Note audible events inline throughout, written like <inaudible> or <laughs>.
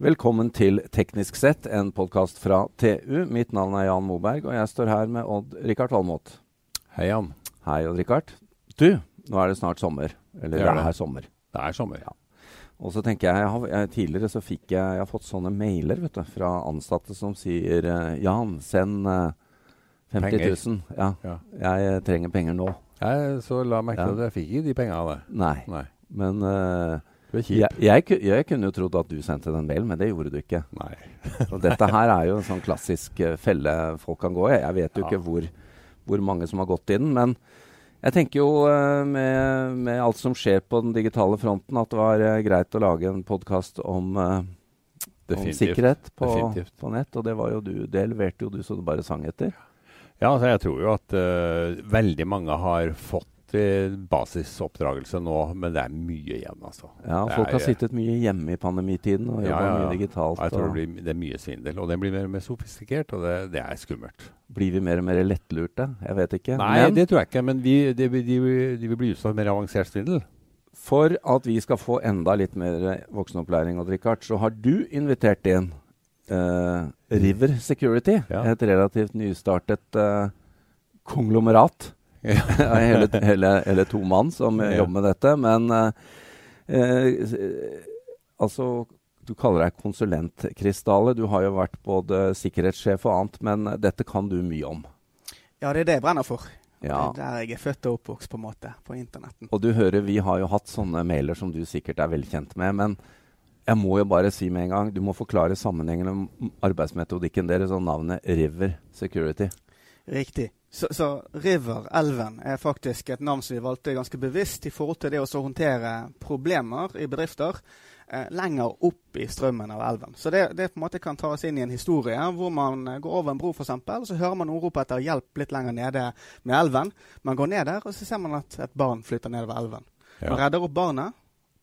Velkommen til Teknisk sett, en podkast fra TU. Mitt navn er Jan Moberg, og jeg står her med Odd-Rikard Valmot. Hei, Jan. Hei, Odd-Rikard. Du, nå er det snart sommer. Eller Det det er det. er sommer. Det er sommer. Ja. Og så tenker jeg, jeg, har, jeg Tidligere så fikk jeg, jeg har fått sånne mailer vet du, fra ansatte som sier eh, Jan, send uh, 50 Penger. 000. Ja, Ja. jeg eh, trenger penger nå. Jeg så la merke til Ja. at jeg fikk ikke de pengene av deg. Nei. Nei. Men eh, kjip. Jeg, jeg, jeg kunne jo trodd at du sendte den mailen, men det gjorde du ikke. Nei. <laughs> Og dette her er jo en sånn klassisk eh, felle folk kan gå i. Jeg vet jo Ja. ikke hvor, hvor mange som har gått i den. Men jeg tenker jo eh, med, med alt som skjer på den digitale fronten, at det var eh, greit å lage en podkast om, om Definitivt. sikkerhet på, på nett. Og det var jo du. Det leverte jo du så du bare sang etter. Ja, altså jeg tror jo at uh, veldig mange har fått basisoppdragelse nå, men det er mye igjen, altså. Ja, Folk er- har sittet mye hjemme i pandemitiden og jobba ja, ja. mye digitalt. Jeg tror det, blir, det er mye svindel, og det blir mer og mer sofistikert, og det, det er skummelt. blir vi mer og mer lettlurte? Jeg vet ikke. Nei, Men det tror jeg ikke, men vi, de, de, de vil bli utsatt for mer avansert svindel. for at vi skal få enda litt mer voksenopplæring, Odd Rikard, så har du invitert inn uh, River Security. Ja. Et relativt nystartet uh, konglomerat. Hele, hele, hele to mann som Ja. jobber med dette. Men eh, eh, altså Du kaller deg konsulent, Chris Dale. Du har jo vært både sikkerhetssjef og annet, men dette kan du mye om. Ja, det er det jeg brenner for. Ja. Det er der jeg er født og oppvokst, på en måte, på internetten. Og du hører, vi har jo hatt sånne mailer som du sikkert er velkjent med. Men jeg må jo bare si med en gang, du må forklare sammenhengen om arbeidsmetodikken deres og navnet River Security. Riktig. Så, så River, elven, er faktisk et navn som vi valgte ganske bevisst i forhold til det å så håndtere problemer i bedrifter eh, lenger opp i strømmen av elven. Så det, det på en måte kan ta oss inn i en historie hvor man eh, går over en bro, f.eks., og så hører man noen rope etter hjelp litt lenger nede med elven. Man går ned der, og så ser man at et barn flytter nedover elven. Man redder opp barnet,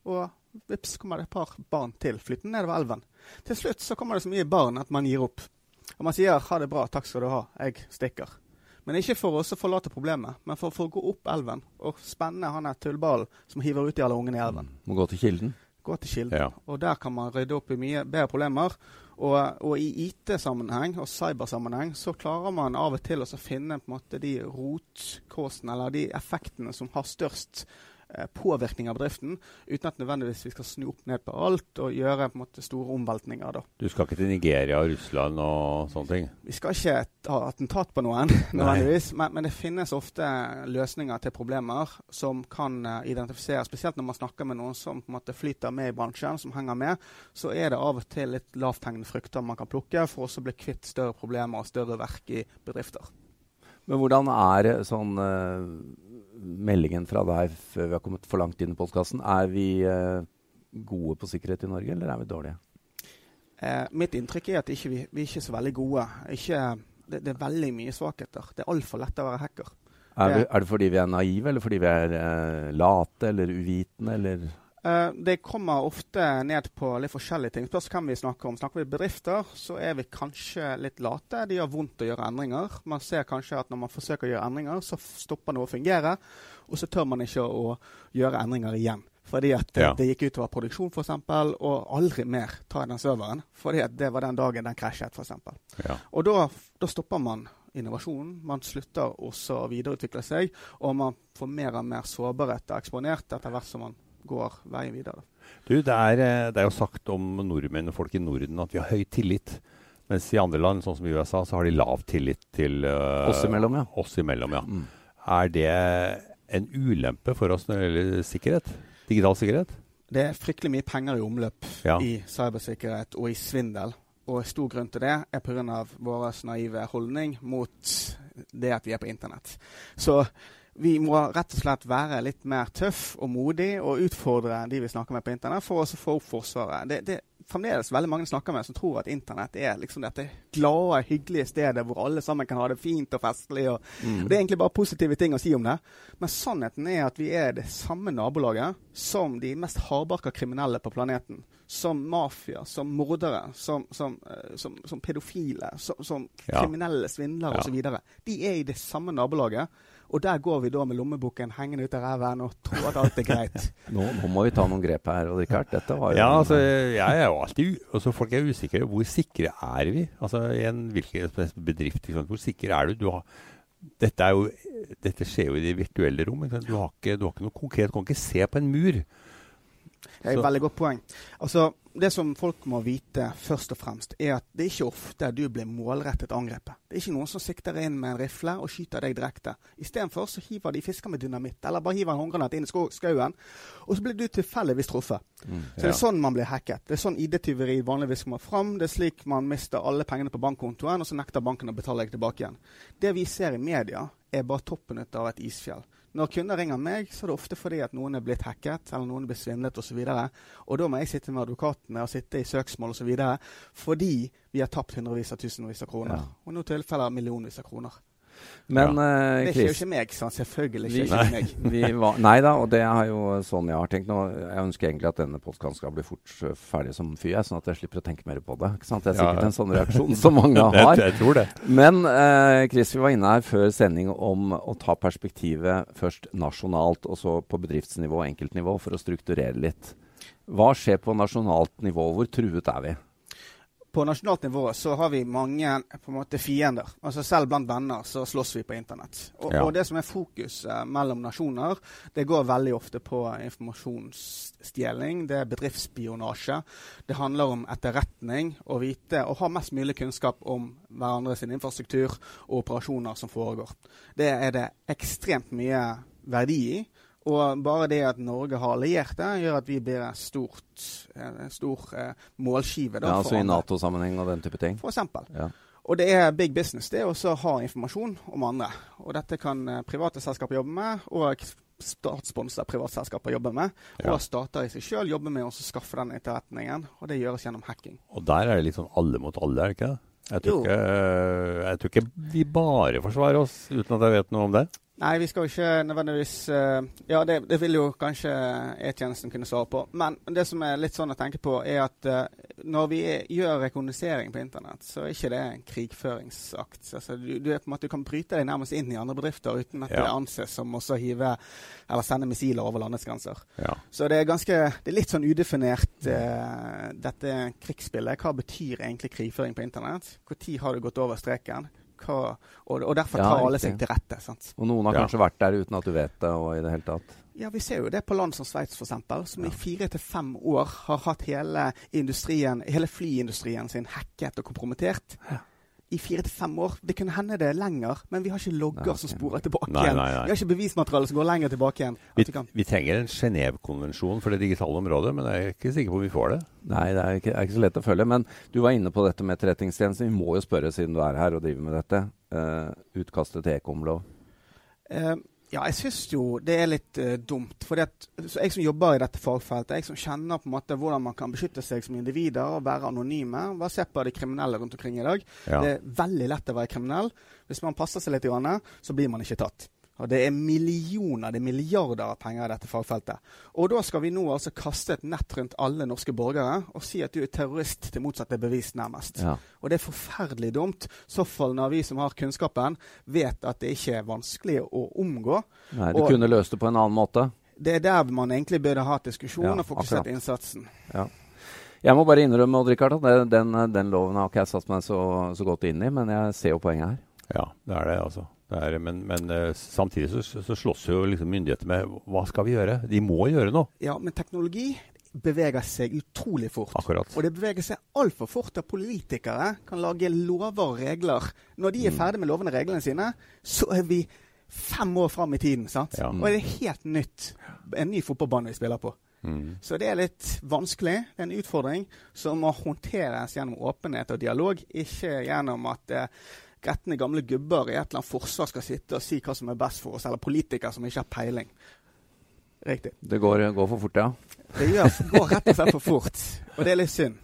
og vips kommer det et par barn til flyttende nedover elven. Til slutt så kommer det så mye barn at man gir opp. Og man sier 'ha det bra, takk skal du ha, jeg stikker'. Men ikke for oss å forlate problemet, men for, for å gå opp elven og spenne han der tullballen som hiver uti alle ungene i elven. Må gå til kilden. Gå til kilden. Ja. Og der kan man rydde opp i mye bedre problemer. Og, og i IT-sammenheng og cybersammenheng så klarer man av og til å finne på en måte de rotkåsene eller de effektene som har størst påvirkning av bedriften, uten at nødvendigvis vi skal snu opp ned på alt og gjøre på en måte store omveltninger. da. Du skal ikke til Nigeria og Russland og sånne ting? Vi skal ikke ha attentat på noen, nødvendigvis, men, men det finnes ofte løsninger til problemer som kan uh, identifisere, spesielt når man snakker med noen som på en måte flyter med i bransjen, som henger med, så er det av og til litt lavthengende frukter man kan plukke for å bli kvitt større problemer og større verk i bedrifter. Men hvordan er sånn uh, meldingen fra deg før vi har kommet for langt inn i postkassen? Er vi uh, gode på sikkerhet i Norge, eller er vi dårlige? Eh, mitt inntrykk er at ikke vi, vi er ikke så veldig gode. Ikke, det, det er veldig mye svakheter. Det er altfor lett å være hacker. Er, Det- er det fordi vi er naive, eller fordi vi er uh, late eller uvitende, eller Eh, det kommer ofte ned på litt forskjellige ting. Spørs hvem vi snakker om. Snakker vi bedrifter, så er vi kanskje litt late. Det gjør vondt å gjøre endringer. Man ser kanskje at når man forsøker å gjøre endringer, så stopper noe å fungere. Og så tør man ikke å gjøre endringer igjen. Fordi at det, Ja. det gikk utover produksjon f.eks., og aldri mer ta i den serveren. Fordi at det var den dagen den krasjet f.eks. Ja. Og da, da stopper man innovasjonen. Man slutter også å videreutvikle seg, og man får mer og mer sårbarhet og eksponert etter hvert som man går veien videre. Du, det er, eh, det er jo sagt om nordmenn og folk i Norden at vi har høy tillit. Mens i andre land, sånn som i USA, så har de lav tillit til uh, Oss imellom, ja. Oss imellom, ja. Mm. Er det en ulempe for oss når det gjelder sikkerhet? Digital sikkerhet? Det er fryktelig mye penger i omløp Ja. i cybersikkerhet og i svindel. Og stor grunn til det er pga. vår naive holdning mot det at vi er på internett. Så vi må rett og slett være litt mer tøff og modig og utfordre de vi snakker med på internett, for å få opp Forsvaret. Det, det er fremdeles veldig mange snakker med som tror at internett er liksom dette glade, hyggelige stedet hvor alle sammen kan ha det fint og festlig. Og, Mm. og Det er egentlig bare positive ting å si om det. Men sannheten er at vi er det samme nabolaget som de mest hardbarka kriminelle på planeten. Som mafia, som mordere, som, som, eh, som, som pedofile, som, som kriminelle svindlere Ja. osv. De er i det samme nabolaget. Og der går vi da med lommeboken hengende ut av ræven og tror at alt er greit. <laughs> nå, nå, må vi ta noen grep her, og Richard. Dette var jo Ja, altså, jeg er jo alltid altså, Folk er usikre. Hvor sikre er vi? Altså, I en hvilken bedrift, hvor sikker er du? du har, dette, jo, dette, skjer jo i det virtuelle rom. Du har, ikke, du har ikke noe konkret. Du kan ikke se på en mur. Det er et veldig godt poeng. Altså, det som folk må vite først og fremst, er at det er ikke ofte du blir målrettet angrepet. Det er ikke noen som sikter inn med en rifle og skyter deg direkte. Istedenfor så hiver de fisker med dynamitt, eller bare hiver en håndgranat inn i skauen, og så blir du tilfeldigvis truffet. Mm, så det er sånn man blir hacket. Det er sånn ID-tyveri vanligvis kommer fram. Det er slik man mister alle pengene på bankkontoen, og så nekter banken å betale deg tilbake igjen. Det vi ser i media, er bare toppen av et isfjell. Når kunder ringer meg, så er det ofte fordi at noen er blitt hacket, eller noen er blitt svindlet osv. Og, så og da må jeg sitte med advokatene og sitte i søksmål osv. fordi vi har tapt hundrevis av tusenvis av kroner. Ja. Og i noen tilfeller millionvis av kroner. Men, ja. uh, det skjer jo ikke meg, sånn. Selvfølgelig skjer ikke meg. vi var, nei da, og det er jo sånn jeg har tenkt nå. Jeg ønsker egentlig at denne podkasten skal bli fort ferdig som fy, sånn at jeg slipper å tenke mer på det. Ikke sant? Det er sikkert ja. en sånn reaksjon som mange <laughs> har. jeg tror det. Men uh, Chris, vi var inne her før sending om å ta perspektivet først nasjonalt, og så på bedriftsnivå og enkeltnivå, for å strukturere litt. Hva skjer på nasjonalt nivå? Hvor truet er vi? På nasjonalt nivå så har vi mange på en måte fiender. Altså Selv blant venner så slåss vi på internett. Og, ja. og det som er fokus eh, mellom nasjoner, det går veldig ofte på informasjonsstjeling. Det er bedriftsspionasje. Det handler om etterretning, å vite og ha mest mulig kunnskap om hverandres infrastruktur og operasjoner som foregår. Det er det ekstremt mye verdi i. Og bare det at Norge har allierte, gjør at vi blir en stor eh, målskive. Da, ja, altså I Nato-sammenheng og den type ting? For eksempel. Ja. Og det er big business det å ha informasjon om andre. Og dette kan eh, private selskaper jobbe med, og statssponsa privatselskaper jobbe med. Ja. Og stater i seg sjøl jobber med å skaffe den etterretningen. Og det gjøres gjennom hacking. Og der er det litt sånn alle mot alle, er det ikke det? Jeg tror, ikke, jeg tror ikke vi bare forsvarer oss uten at jeg vet noe om det. Nei, vi skal jo ikke nødvendigvis uh, Ja, det, det, vil jo kanskje E-tjenesten kunne svare på. Men det som er litt sånn å tenke på, er at uh, når vi er, gjør rekognosering på internett, så er ikke det en krigføringsakt. Altså, du, du, måte, kan bryte deg nærmest inn i andre bedrifter uten at ja. det anses som å hive eller sende missiler over landets grenser. Ja. Så det er ganske Det er litt sånn udefinert, uh, dette krigsspillet. Hva betyr egentlig krigføring på internett? Når har du gått over streken? Hva, og, og, derfor tar ja, alle seg til rette. Sant? Og noen har kanskje vært der uten at du vet det? og i det hele tatt. Ja, Vi ser jo det på land som Sveits f.eks., som ja. i fire til fem år har hatt hele, industrien, hele flyindustrien sin hacket og kompromittert. Ja i fire til fem år. Det kunne hende det er lenger, men vi har ikke logger nei, som sporer tilbake nei, igjen. Nei, vi har ikke bevismateriale som går lenger tilbake igjen. Vi, vi, vi, trenger en Genévekonvensjon for det digitale området, men jeg er ikke sikker på om vi får det. Nei, det er ikke, er ikke så lett å følge. Men du var inne på dette med etterretningstjenesten. Vi må jo spørre, siden du er her og driver med dette. Uh, utkastet til ekomlov. Uh, ja, jeg syns jo det er litt uh, dumt. For jeg som jobber i dette fagfeltet, jeg som kjenner på en måte hvordan man kan beskytte seg som individer og være anonyme Bare se på de kriminelle rundt omkring i dag. Ja. Det er veldig lett å være kriminell. Hvis man passer seg litt, så blir man ikke tatt. Og det er millioner, det er milliarder av penger i dette fagfeltet. Og da skal vi nå altså kaste et nett rundt alle norske borgere og si at du er terrorist til motsatt er bevist, nærmest. Ja. Og det er forferdelig dumt. Så fall når vi som har kunnskapen, vet at det ikke er vanskelig å omgå. Nei, du og kunne løst det på en annen måte. Det er der man egentlig burde ha diskusjon ja, og fokusert akkurat. innsatsen. Ja. Jeg må bare innrømme Rikard, at den, den, loven har ikke jeg satt meg så, så godt inn i, men jeg ser jo poenget her. Ja, det er det, altså. Er, men, men uh, samtidig så, så, slåss jo liksom myndighetene med hva skal vi gjøre? De må gjøre noe. Ja, men teknologi beveger seg utrolig fort. Akkurat. Og det beveger seg altfor fort at politikere kan lage lover og regler. Når de er mm. ferdig med lovene og reglene sine, så er vi fem år fram i tiden. sant? Ja. Og det er helt nytt. En ny fotballbane vi spiller på. Mm. Så det er litt vanskelig. Det er en utfordring som må håndteres gjennom åpenhet og dialog, ikke gjennom at eh, gretne gamle gubber i et eller annet forsvar skal sitte og si hva som er best for oss, eller politikere som ikke har peiling. Riktig. Det går, går for fort, ja? Det gjør, går rett og slett for fort. Og det er litt synd.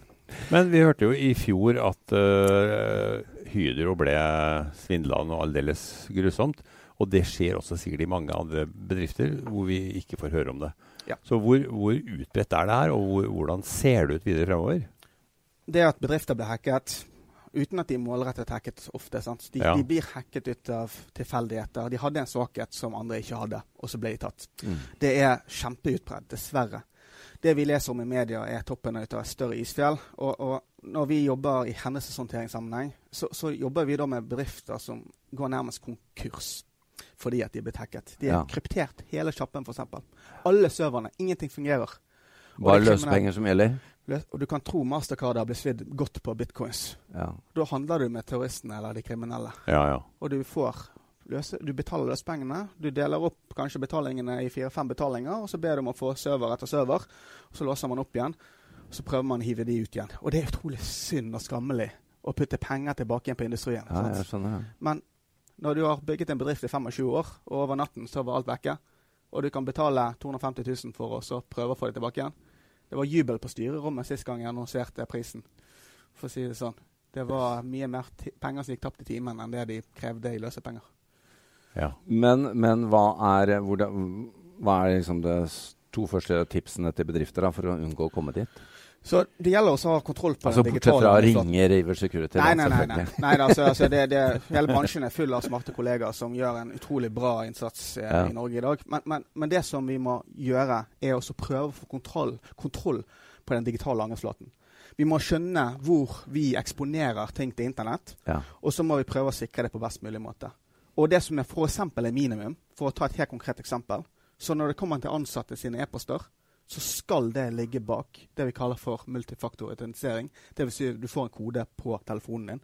Men vi hørte jo i fjor at uh, Hydro ble svindla noe aldeles grusomt. Og det skjer også sikkert i mange andre bedrifter hvor vi ikke får høre om det. Ja. Så hvor, hvor utbredt er det her, og hvor, hvordan ser det ut videre fremover? Det at bedrifter blir hacket, uten at de er målrettet hacket ofte. sant? De, Ja. de blir hacket ut av tilfeldigheter. De hadde en svakhet som andre ikke hadde, og så ble de tatt. Mm. Det er kjempeutbredt, dessverre. Det vi leser om i media, er toppen av et større isfjell. Og, og når vi jobber i hendelseshåndteringssammenheng, så, så jobber vi da med bedrifter som går nærmest konkurs fordi at de er blitt hacket. De er Ja. kryptert, hele kjappen f.eks. Alle serverne. Ingenting fungerer. Bare er løsepenger som gjelder? Og du kan tro Mastercard har blitt svidd godt på bitcoins. Ja. Da handler du med terroristene eller de kriminelle. Ja, ja. Og du får løse, du betaler løspengene. Du deler opp kanskje betalingene i fire-fem betalinger, og så ber du om å få server etter server. og Så låser man opp igjen, og så prøver man å hive de ut igjen. Og det er utrolig synd og skammelig å putte penger tilbake igjen på industrien. ja, sant? jeg skjønner. ja. Men når du har bygget en bedrift i 25 år, og over natten så var alt vekke, og du kan betale 250 000 for å så prøve å få det tilbake igjen Det var jubel på styrerommet sist gang jeg annonserte prisen, for å si det sånn. Det var mye mer penger som gikk tapt i timen enn det de krevde i løsepenger. ja. Men, men hva er, det, hva er liksom de to første tipsene til bedrifter da, for å unngå å komme dit? Så det gjelder også å ha kontroll på Altså den Bortsett digitale fra å ringe River Security. Nei, nei, nei. nei. nei altså, altså det, det, <laughs> hele bransjen er full av smarte kollegaer som gjør en utrolig bra innsats eh, Ja. i Norge i dag. Men, men, men det som vi må gjøre, er også prøve å få kontroll, kontroll på den digitale angrepsflaten. Vi må skjønne hvor vi eksponerer ting til internett, Ja. og så må vi prøve å sikre det på best mulig måte. Og det som er f.eks. er minimum, for å ta et helt konkret eksempel Så når det kommer til ansatte sine e-poster, så skal det ligge bak det vi kaller for multifaktor-autentisering. Dvs. Si du får en kode på telefonen din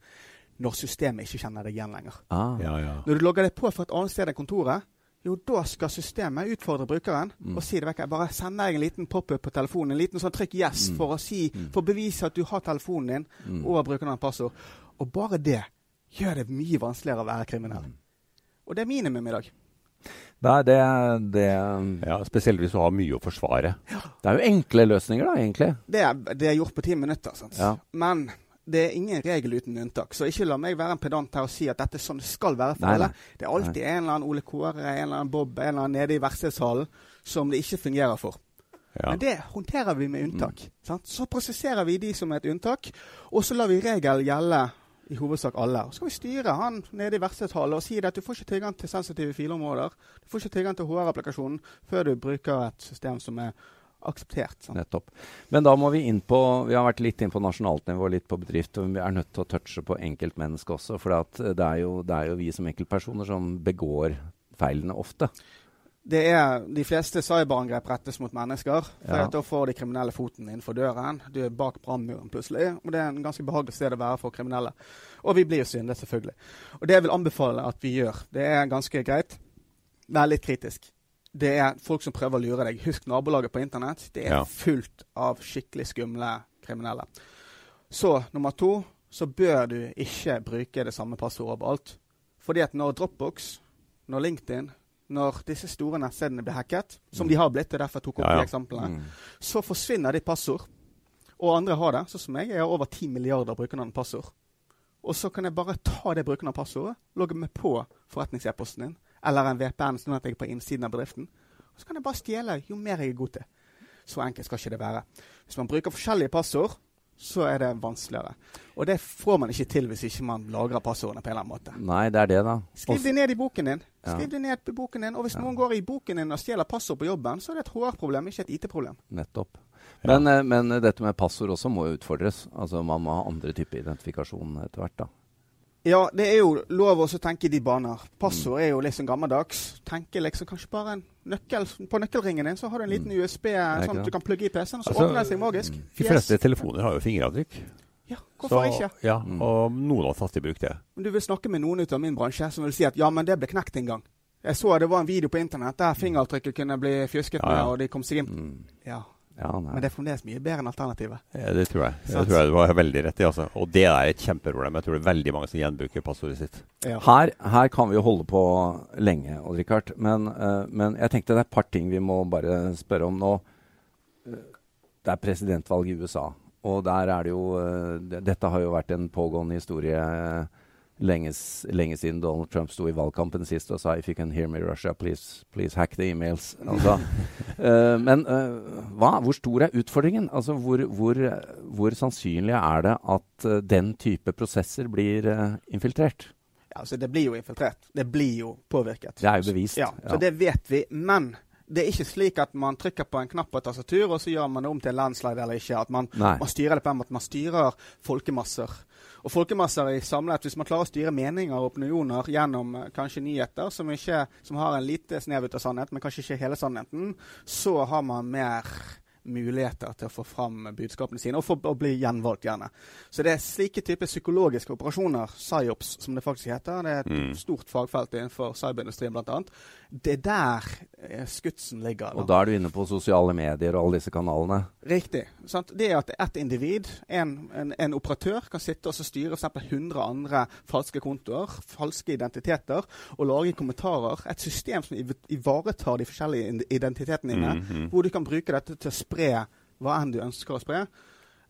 når systemet ikke kjenner deg igjen lenger. Ah. ja, ja. Når du logger deg på fra et annet sted enn kontoret, jo, da skal systemet utfordre brukeren Mm. og si det vekk. Bare sende deg en liten pop-up på telefonen, en liten sånn trykk 'yes' Mm. for å si, Mm. for å bevise at du har telefonen din Mm. over brukeren av passord. Og bare det gjør det mye vanskeligere å være kriminell. Mm. Og det er minimum i dag. Nei, det, det, ja. Spesielt hvis du har mye å forsvare. det er jo enkle løsninger, da, egentlig. Det er, det er gjort på ti minutter. Sant? Ja. Men det er ingen regel uten unntak. Så ikke la meg være en pedant her og si at dette er sånn det skal være for Nei, alle. Det er alltid en eller annen Ole Kåre, en eller annen Bob, en eller annen nede i verkstedshallen som det ikke fungerer for. Ja. Men det håndterer vi med unntak. Sant? Så prosesserer vi de som et unntak, og så lar vi regelen gjelde i hovedsak alle. Og så skal vi styre han nede i verkstedshallen og si at du får ikke tilgang til sensitive filområder. Du får ikke tilgang til HR-applikasjonen før du bruker et system som er akseptert. Sant? Nettopp. Men da må vi inn på Vi har vært litt inn på nasjonalt nivå, litt på bedrift, og vi er nødt til å touche på enkeltmennesket også. For det, er jo, det er jo vi som enkeltpersoner som begår feilene ofte. Det er De fleste cyberangrep rettes mot mennesker. For Ja. Da får de kriminelle foten innenfor døren. Du er bak brannmuren plutselig. Og det er en ganske behagelig sted å være for kriminelle. Og vi blir jo syndet, selvfølgelig. Og det jeg vil anbefale at vi gjør, det er ganske greit. Vær litt kritisk. Det er folk som prøver å lure deg. Husk nabolaget på internett. Det er Ja. fullt av skikkelig skumle kriminelle. Så nummer to så bør du ikke bruke det samme passordet overalt. Fordi at når Dropbox, når LinkedIn, når disse store nettstedene blir hacket, som de har blitt, og derfor tok opp Ja, ja. de eksemplene, Mm. så forsvinner ditt passord. Og andre har det, sånn som meg. Jeg har over 10 milliarder brukernavn-passord. Og så kan jeg bare ta det brukernavn-passordet, logge meg på forretnings-e-posten din, eller en VPN, sånn at jeg er på innsiden av bedriften. Og så kan jeg bare stjele jo mer jeg er god til. Så enkelt skal ikke det være. Hvis man bruker forskjellige passord, så er det vanskeligere. Og det får man ikke til hvis ikke man lagrer passordene på en eller annen måte. Nei, det er det, da. Skriv det ned i boken din. Ja. Skriv det ned i boken din. Og hvis Ja. noen går i boken din og stjeler passord på jobben, så er det et HR-problem, ikke et IT-problem. Nettopp. Men, ja. men dette med passord også må jo utfordres. Altså Man må ha andre typer identifikasjon etter hvert. da. Ja, det er jo lov å tenke i de baner. Passord er jo liksom gammeldags. Tenke liksom kanskje bare en nøkkel På nøkkelringen din så har du en liten Mm. USB sånn at du kan plugge i PC-en, og så Altså, åpner det seg magisk. De De Yes. fleste telefoner har jo fingeravtrykk. Ja, hvorfor Så- ikke? Ja, Mm. og noen har tatt i bruk det. Men du vil snakke med noen ut av min bransje som vil si at ja, men det ble knekt en gang. Jeg så det var en video på internett der fingeravtrykket kunne bli fjusket Ja, ja. med, og de kom seg inn. Mm. Ja, Ja. Men det er fremdeles mye bedre enn alternativet. Ja, det tror jeg. Det tror jeg du har veldig rett i. altså. Og det er et kjempeproblem. Jeg tror det er veldig mange som gjenbruker passordet sitt. Ja. Her, her kan vi jo holde på lenge, Odd Rikard. Men, uh, men jeg tenkte det er et par ting vi må bare spørre om nå. Eh, Det er presidentvalg i USA. Og der er det jo uh, Dette har jo vært en pågående historie eh, lenge, lenge, siden Donald Trump sto i valgkampen sist og sa 'If you can hear me, Russia, please, please hack the emails'. Altså, <laughs> uh, men uh, hva, hvor stor er utfordringen? Altså, hvor, hvor, hvor sannsynlig er det at uh, den type prosesser blir infiltrert? Ja, altså Det blir jo infiltrert. Det blir jo påvirket. Det er jo bevist. Ja, så det vet vi. Men det er ikke slik at man trykker på en knapp på et tastatur, og så gjør man det om til en landslide eller ikke. At man, man styrer det på en måte. Man styrer folkemasser. Og folkemasser i samlet, Hvis man klarer å styre meninger og opinioner gjennom eh, kanskje nyheter som, ikke, som har en lite snev ut av sannhet, men kanskje ikke hele sannheten, så har man mer muligheter til å få fram budskapene sine, og, for, å bli gjenvalgt, gjerne. Så det er slike typer psykologiske operasjoner, psyops, som det faktisk heter. Det er et mm. stort fagfelt innenfor cyberindustrien, bl.a. Det er der eh, skutsen ligger. Da. Og da er du inne på sosiale medier og alle disse kanalene? Riktig. Sant? Det at ett individ, en, en, en, operatør, kan sitte og styre f.eks. 100 andre falske kontoer, falske identiteter, og lage kommentarer. Et system som ivaretar de forskjellige identitetene dine, mm -hmm. hvor du kan bruke dette til å spre hva enn du ønsker å spre,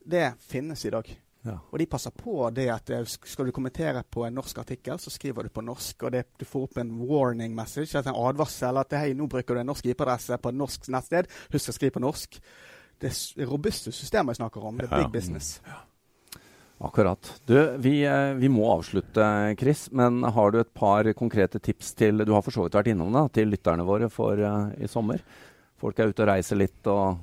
det finnes i dag. Ja. Og de passer på det at eh, skal du kommentere på en norsk artikkel, så skriver du på norsk. Og det, du får opp en warning message, altså en advarsel at hei, nå bruker du en norsk IP-adresse på et norsk nettsted. Husk å skrive på norsk. Det er robuste systemer jeg snakker om. Det er big business. Ja. Akkurat. Du, vi, eh, vi, må avslutte, Chris. Men har du et par konkrete tips til Du har for så vidt vært innom det, til lytterne våre for uh, i sommer? Folk er ute og reiser litt og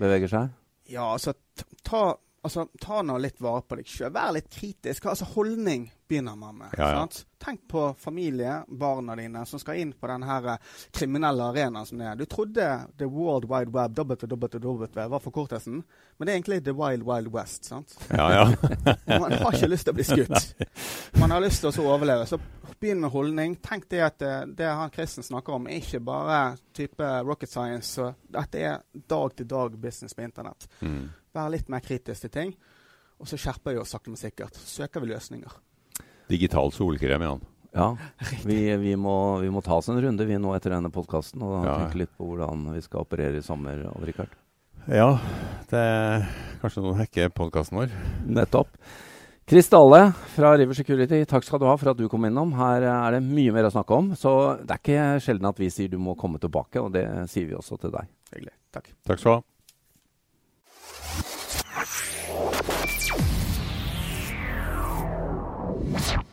beveger seg? Ja, altså ta, altså, ta nå litt vare på deg sjøl. Vær litt kritisk. Altså Holdning begynner man med. Ja, ja. Tenk på familie, barna dine, som skal inn på denne eh, kriminelle arenaen som det er. Du trodde The World Wide Web WWW var forkortelsen, men det er egentlig The Wild Wild West. sant? Ja, ja. <laughs> man har ikke lyst til å bli skutt. Man har lyst til å overleve. Så med holdning. Tenk det at det, eh, han Kristen snakker om, er ikke bare type rocket science. Så dette er dag-til-dag business på internett. Mm. Vær litt mer kritisk til ting. Og så skjerper vi oss sakte, men sikkert. Søker vi løsninger. Digital solkrem, Jan. Ja, <laughs> vi, vi, må, vi, må, ta oss en runde vi nå etter denne podkasten og ja. tenke litt på hvordan vi skal operere i sommer. Odd Ja, det er kanskje noen hacker podkasten vår. Nettopp. Chris Dale fra River Security, takk skal du ha for at du kom innom. Her eh, er det mye mer å snakke om. Så det er ikke sjelden at vi sier du må komme tilbake, og det sier vi også til deg. Hyggelig. Takk. Takk skal du ha. Yeah.